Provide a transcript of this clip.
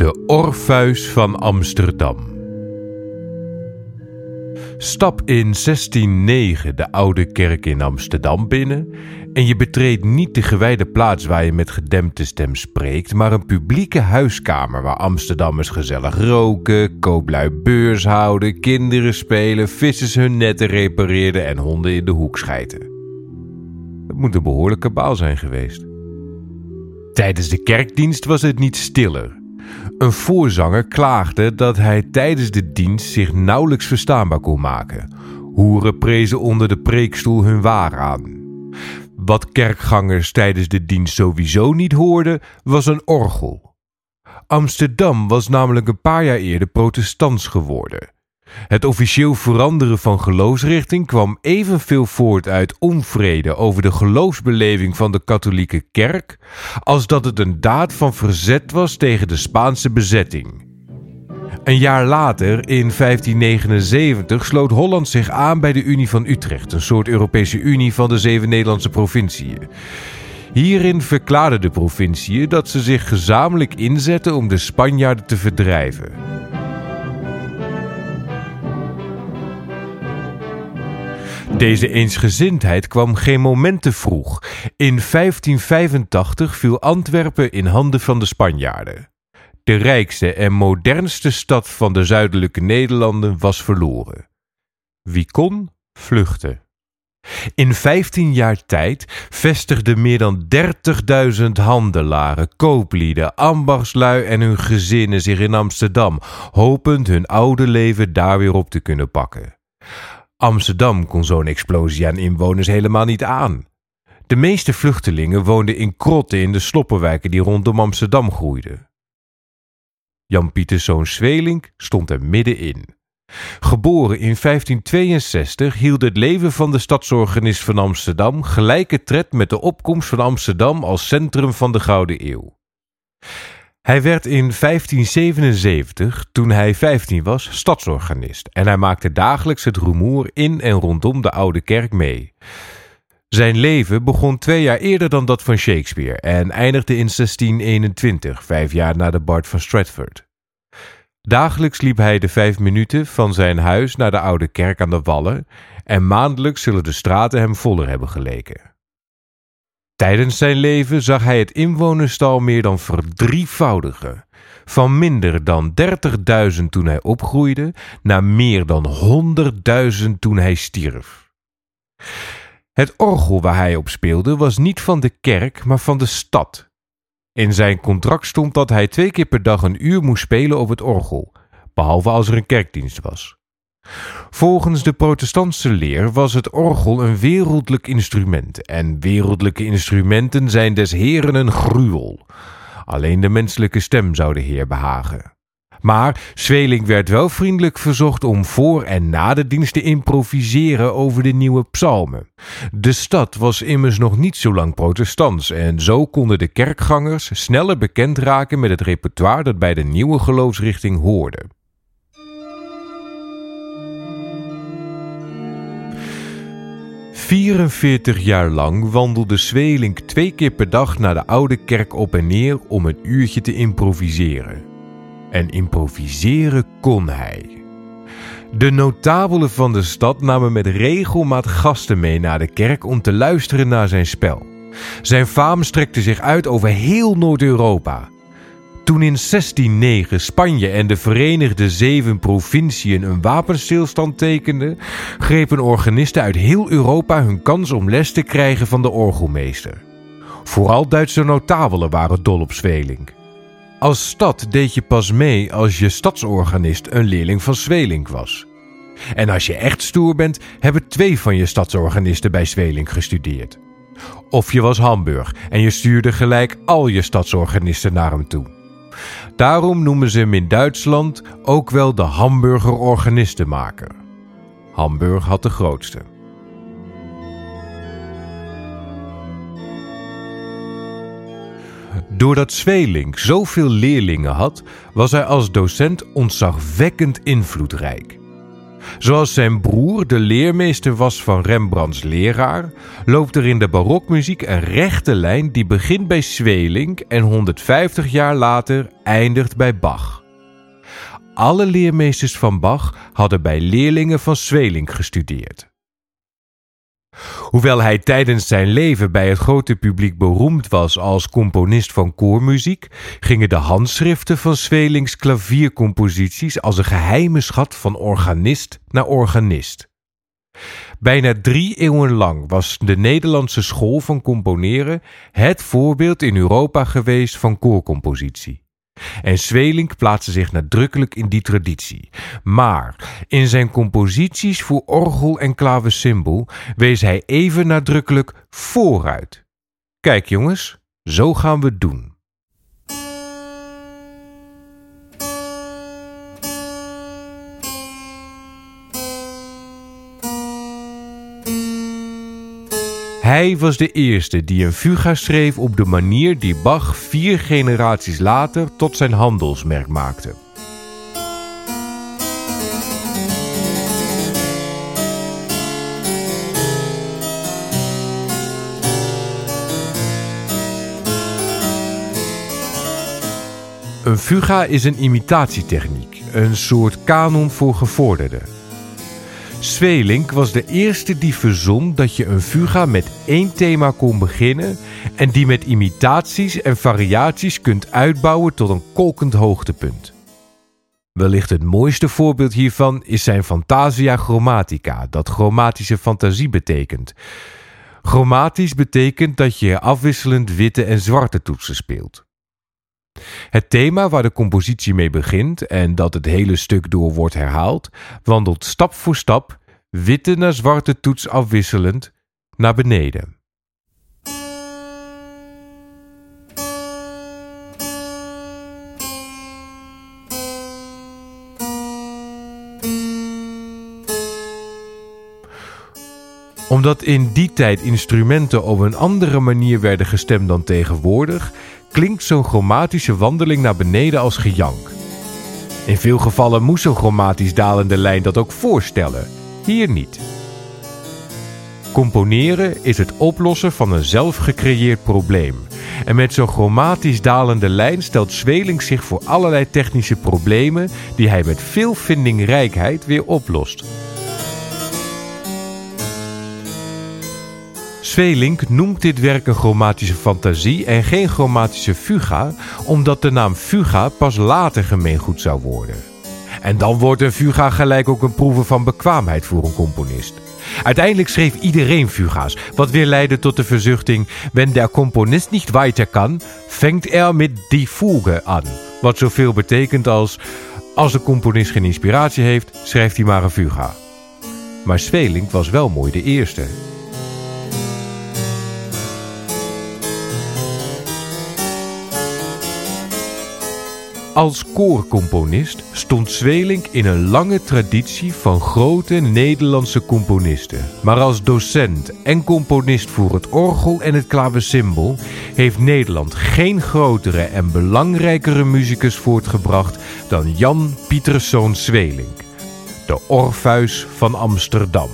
De Orpheus van Amsterdam. Stap in 1609 de oude kerk in Amsterdam binnen en je betreedt niet de gewijde plaats waar je met gedempte stem spreekt, maar een publieke huiskamer waar Amsterdammers gezellig roken, kooplui beurs houden, kinderen spelen, vissers hun netten repareerden en honden in de hoek schijten. Het moet een behoorlijke baal zijn geweest. Tijdens de kerkdienst was het niet stiller. Een voorzanger klaagde dat hij tijdens de dienst zich nauwelijks verstaanbaar kon maken. Hoeren prezen onder de preekstoel hun waar aan. Wat kerkgangers tijdens de dienst sowieso niet hoorden, was een orgel. Amsterdam was namelijk een paar jaar eerder protestants geworden. Het officieel veranderen van geloofsrichting kwam evenveel voort uit onvrede over de geloofsbeleving van de katholieke kerk, als dat het een daad van verzet was tegen de Spaanse bezetting. Een jaar later, in 1579, sloot Holland zich aan bij de Unie van Utrecht, een soort Europese Unie van de zeven Nederlandse provinciën. Hierin verklaarden de provinciën dat ze zich gezamenlijk inzetten om de Spanjaarden te verdrijven. Deze eensgezindheid kwam geen moment te vroeg. In 1585 viel Antwerpen in handen van de Spanjaarden. De rijkste en modernste stad van de zuidelijke Nederlanden was verloren. Wie kon, vluchtte. In 15 jaar tijd vestigden meer dan 30.000 handelaren, kooplieden, ambachtslui en hun gezinnen zich in Amsterdam, hopend hun oude leven daar weer op te kunnen pakken. Amsterdam kon zo'n explosie aan inwoners helemaal niet aan. De meeste vluchtelingen woonden in krotten in de sloppenwijken die rondom Amsterdam groeiden. Jan Pieterszoon Zweelink stond er middenin. Geboren in 1562 hield het leven van de stadsorganist van Amsterdam gelijke tred met de opkomst van Amsterdam als centrum van de Gouden Eeuw. Hij werd in 1577, toen hij 15 was, stadsorganist en hij maakte dagelijks het rumoer in en rondom de Oude Kerk mee. Zijn leven begon twee jaar eerder dan dat van Shakespeare en eindigde in 1621, vijf jaar na de Bard van Stratford. Dagelijks liep hij de vijf minuten van zijn huis naar de Oude Kerk aan de Wallen en maandelijks zullen de straten hem voller hebben geleken. Tijdens zijn leven zag hij het inwonerstal meer dan verdrievoudigen. Van minder dan 30.000 toen hij opgroeide naar meer dan 100.000 toen hij stierf. Het orgel waar hij op speelde was niet van de kerk, maar van de stad. In zijn contract stond dat hij twee keer per dag een uur moest spelen op het orgel, behalve als er een kerkdienst was. Volgens de protestantse leer was het orgel een wereldlijk instrument en wereldlijke instrumenten zijn des heren een gruwel. Alleen de menselijke stem zou de heer behagen. Maar Zweling werd wel vriendelijk verzocht om voor en na de dienst te improviseren over de nieuwe psalmen. De stad was immers nog niet zo lang protestants en zo konden de kerkgangers sneller bekend raken met het repertoire dat bij de nieuwe geloofsrichting hoorde. 44 jaar lang wandelde Zwelink twee keer per dag naar de oude kerk op en neer om een uurtje te improviseren. En improviseren kon hij. De notabelen van de stad namen met regelmaat gasten mee naar de kerk om te luisteren naar zijn spel. Zijn faam strekte zich uit over heel Noord-Europa. Toen in 1609 Spanje en de Verenigde Zeven Provinciën een wapenstilstand tekenden, grepen organisten uit heel Europa hun kans om les te krijgen van de orgelmeester. Vooral Duitse notabelen waren dol op Zweling. Als stad deed je pas mee als je stadsorganist een leerling van Zweling was. En als je echt stoer bent, hebben twee van je stadsorganisten bij Zweling gestudeerd. Of je was Hamburg en je stuurde gelijk al je stadsorganisten naar hem toe. Daarom noemen ze hem in Duitsland ook wel de Hamburger organistenmaker. Hamburg had de grootste. Doordat Zweling zoveel leerlingen had, was hij als docent ontzagwekkend invloedrijk. Zoals zijn broer de leermeester was van Rembrandts leraar, loopt er in de barokmuziek een rechte lijn die begint bij Zweling en 150 jaar later eindigt bij Bach. Alle leermeesters van Bach hadden bij leerlingen van Zweling gestudeerd. Hoewel hij tijdens zijn leven bij het grote publiek beroemd was als componist van koormuziek, gingen de handschriften van Zwelings klaviercomposities als een geheime schat van organist naar organist. Bijna drie eeuwen lang was de Nederlandse school van componeren het voorbeeld in Europa geweest van koorcompositie. En Zweling plaatste zich nadrukkelijk in die traditie. Maar in zijn composities voor orgel en klavecimbal wees hij even nadrukkelijk vooruit. Kijk jongens, zo gaan we het doen. Hij was de eerste die een fuga schreef op de manier die Bach vier generaties later tot zijn handelsmerk maakte. Een fuga is een imitatietechniek, een soort kanon voor gevorderden. Svelink was de eerste die verzon dat je een fuga met één thema kon beginnen en die met imitaties en variaties kunt uitbouwen tot een kolkend hoogtepunt. Wellicht het mooiste voorbeeld hiervan is zijn Fantasia Chromatica, dat chromatische fantasie betekent. Chromatisch betekent dat je afwisselend witte en zwarte toetsen speelt. Het thema waar de compositie mee begint en dat het hele stuk door wordt herhaald, wandelt stap voor stap, witte naar zwarte toets afwisselend, naar beneden. Omdat in die tijd instrumenten op een andere manier werden gestemd dan tegenwoordig, klinkt zo'n chromatische wandeling naar beneden als gejank. In veel gevallen moest zo'n chromatisch dalende lijn dat ook voorstellen, hier niet. Componeren is het oplossen van een zelf gecreëerd probleem. En met zo'n chromatisch dalende lijn stelt Zweling zich voor allerlei technische problemen die hij met veel vindingrijkheid weer oplost. Svelink noemt dit werk een chromatische fantasie en geen chromatische fuga, omdat de naam fuga pas later gemeengoed zou worden. En dan wordt een fuga gelijk ook een proeven van bekwaamheid voor een componist. Uiteindelijk schreef iedereen fuga's, wat weer leidde tot de verzuchting: Wenn der componist niet weiter kan, fängt er met die Fuge aan. Wat zoveel betekent als: Als de componist geen inspiratie heeft, schrijft hij maar een fuga. Maar Svelink was wel mooi de eerste. Als koorcomponist stond Zweling in een lange traditie van grote Nederlandse componisten. Maar als docent en componist voor het orgel en het klavecimbal heeft Nederland geen grotere en belangrijkere muzikus voortgebracht dan Jan Pieterszoon Zweling, de Orpheus van Amsterdam.